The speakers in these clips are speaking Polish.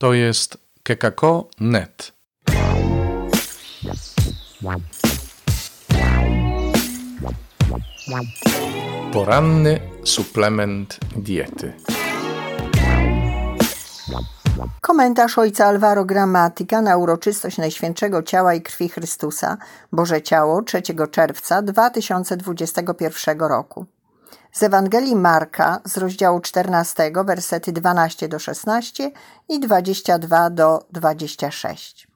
To jest kekako.net. Poranny suplement diety. Komentarz ojca Alvaro Gramatika na uroczystość Najświętszego Ciała i Krwi Chrystusa, Boże Ciało, 3 czerwca 2021 roku. Z Ewangelii Marka z rozdziału 14, wersety 12 do 16 i 22 do 26.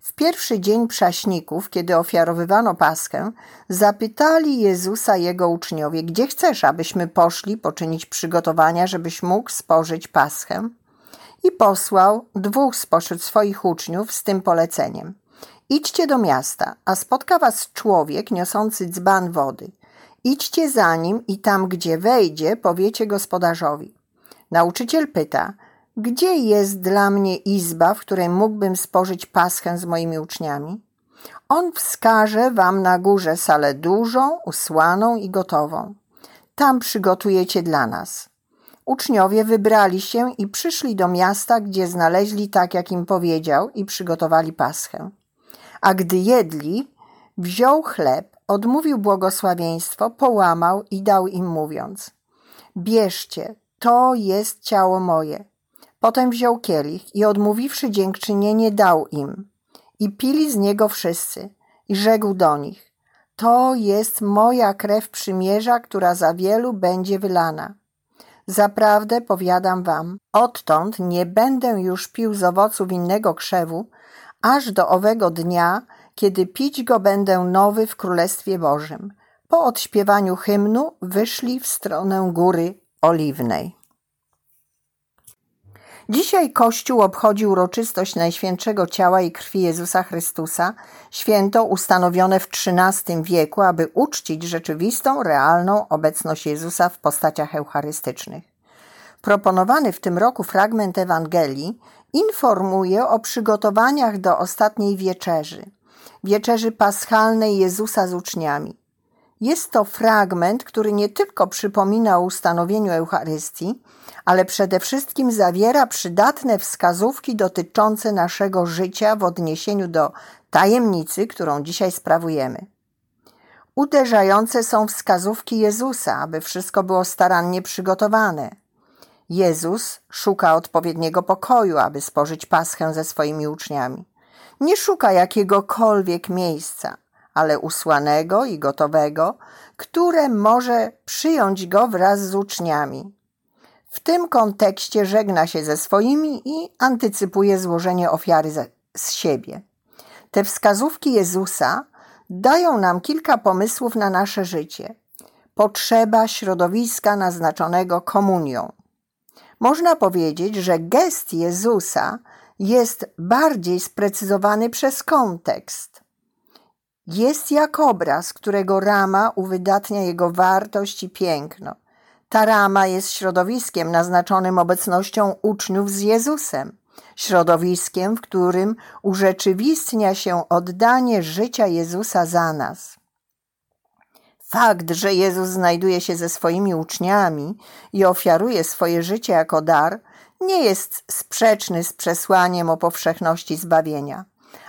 W pierwszy dzień prześników, kiedy ofiarowywano Paschę, zapytali Jezusa jego uczniowie: Gdzie chcesz, abyśmy poszli poczynić przygotowania, żebyś mógł spożyć Paschę? I posłał dwóch spośród swoich uczniów z tym poleceniem: Idźcie do miasta, a spotka was człowiek niosący dzban wody. Idźcie za nim i tam, gdzie wejdzie, powiecie gospodarzowi. Nauczyciel pyta: Gdzie jest dla mnie izba, w której mógłbym spożyć paschę z moimi uczniami? On wskaże wam na górze salę dużą, usłaną i gotową. Tam przygotujecie dla nas. Uczniowie wybrali się i przyszli do miasta, gdzie znaleźli tak, jak im powiedział, i przygotowali paschę. A gdy jedli, wziął chleb, odmówił błogosławieństwo, połamał i dał im, mówiąc: Bierzcie, to jest ciało moje. Potem wziął kielich i odmówiwszy dziękczynienie, dał im. I pili z niego wszyscy. I rzekł do nich: To jest moja krew przymierza, która za wielu będzie wylana. Zaprawdę powiadam wam, odtąd nie będę już pił z owoców innego krzewu, aż do owego dnia, kiedy pić go będę nowy w Królestwie Bożym. Po odśpiewaniu hymnu wyszli w stronę Góry Oliwnej. Dzisiaj Kościół obchodzi uroczystość Najświętszego Ciała i Krwi Jezusa Chrystusa, święto ustanowione w XIII wieku, aby uczcić rzeczywistą, realną obecność Jezusa w postaciach eucharystycznych. Proponowany w tym roku fragment Ewangelii informuje o przygotowaniach do ostatniej wieczerzy, wieczerzy paschalnej Jezusa z uczniami. Jest to fragment, który nie tylko przypomina o ustanowieniu Eucharystii, ale przede wszystkim zawiera przydatne wskazówki dotyczące naszego życia w odniesieniu do tajemnicy, którą dzisiaj sprawujemy. Uderzające są wskazówki Jezusa, aby wszystko było starannie przygotowane. Jezus szuka odpowiedniego pokoju, aby spożyć paschę ze swoimi uczniami. Nie szuka jakiegokolwiek miejsca, ale usłanego i gotowego, które może przyjąć go wraz z uczniami. W tym kontekście żegna się ze swoimi i antycypuje złożenie ofiary z siebie. Te wskazówki Jezusa dają nam kilka pomysłów na nasze życie. Potrzeba środowiska naznaczonego komunią. Można powiedzieć, że gest Jezusa jest bardziej sprecyzowany przez kontekst. Jest jak obraz, którego rama uwydatnia jego wartość i piękno. Ta rama jest środowiskiem naznaczonym obecnością uczniów z Jezusem, środowiskiem, w którym urzeczywistnia się oddanie życia Jezusa za nas. Fakt, że Jezus znajduje się ze swoimi uczniami i ofiaruje swoje życie jako dar, nie jest sprzeczny z przesłaniem o powszechności zbawienia,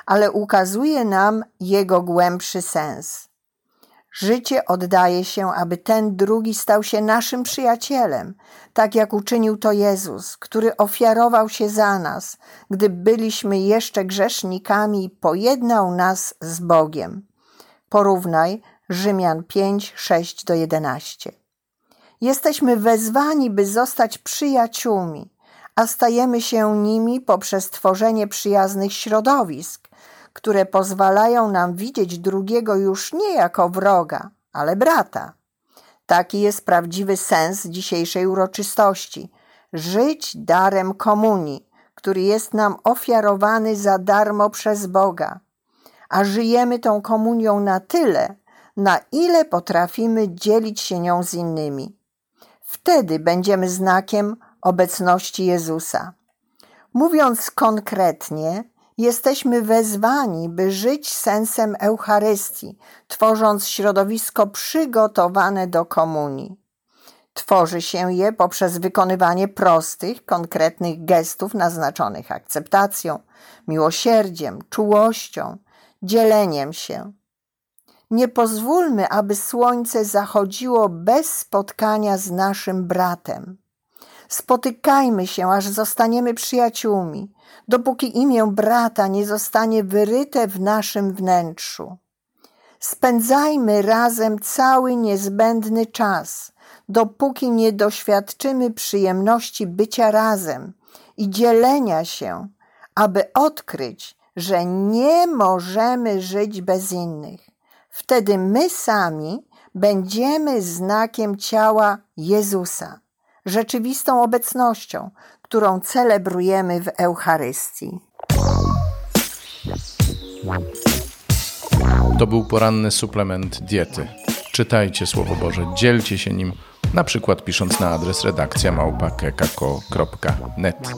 ale ukazuje nam jego głębszy sens. Życie oddaje się, aby ten drugi stał się naszym przyjacielem, tak jak uczynił to Jezus, który ofiarował się za nas, gdy byliśmy jeszcze grzesznikami i pojednał nas z Bogiem. Porównaj Rzymian 5, 6 do 11. Jesteśmy wezwani, by zostać przyjaciółmi, a stajemy się nimi poprzez tworzenie przyjaznych środowisk, które pozwalają nam widzieć drugiego już nie jako wroga, ale brata. Taki jest prawdziwy sens dzisiejszej uroczystości żyć darem komunii, który jest nam ofiarowany za darmo przez Boga. A żyjemy tą komunią na tyle, na ile potrafimy dzielić się nią z innymi. Wtedy będziemy znakiem obecności Jezusa. Mówiąc konkretnie, jesteśmy wezwani, by żyć sensem Eucharystii, tworząc środowisko przygotowane do komunii. Tworzy się je poprzez wykonywanie prostych, konkretnych gestów naznaczonych akceptacją, miłosierdziem, czułością, dzieleniem się. Nie pozwólmy, aby słońce zachodziło bez spotkania z naszym bratem. Spotykajmy się, aż zostaniemy przyjaciółmi, dopóki imię brata nie zostanie wyryte w naszym wnętrzu. Spędzajmy razem cały niezbędny czas, dopóki nie doświadczymy przyjemności bycia razem i dzielenia się, aby odkryć, że nie możemy żyć bez innych. Wtedy my sami będziemy znakiem ciała Jezusa, rzeczywistą obecnością, którą celebrujemy w Eucharystii. To był poranny suplement diety. Czytajcie Słowo Boże, dzielcie się nim, na przykład pisząc na adres redakcja małpa.kekako.net.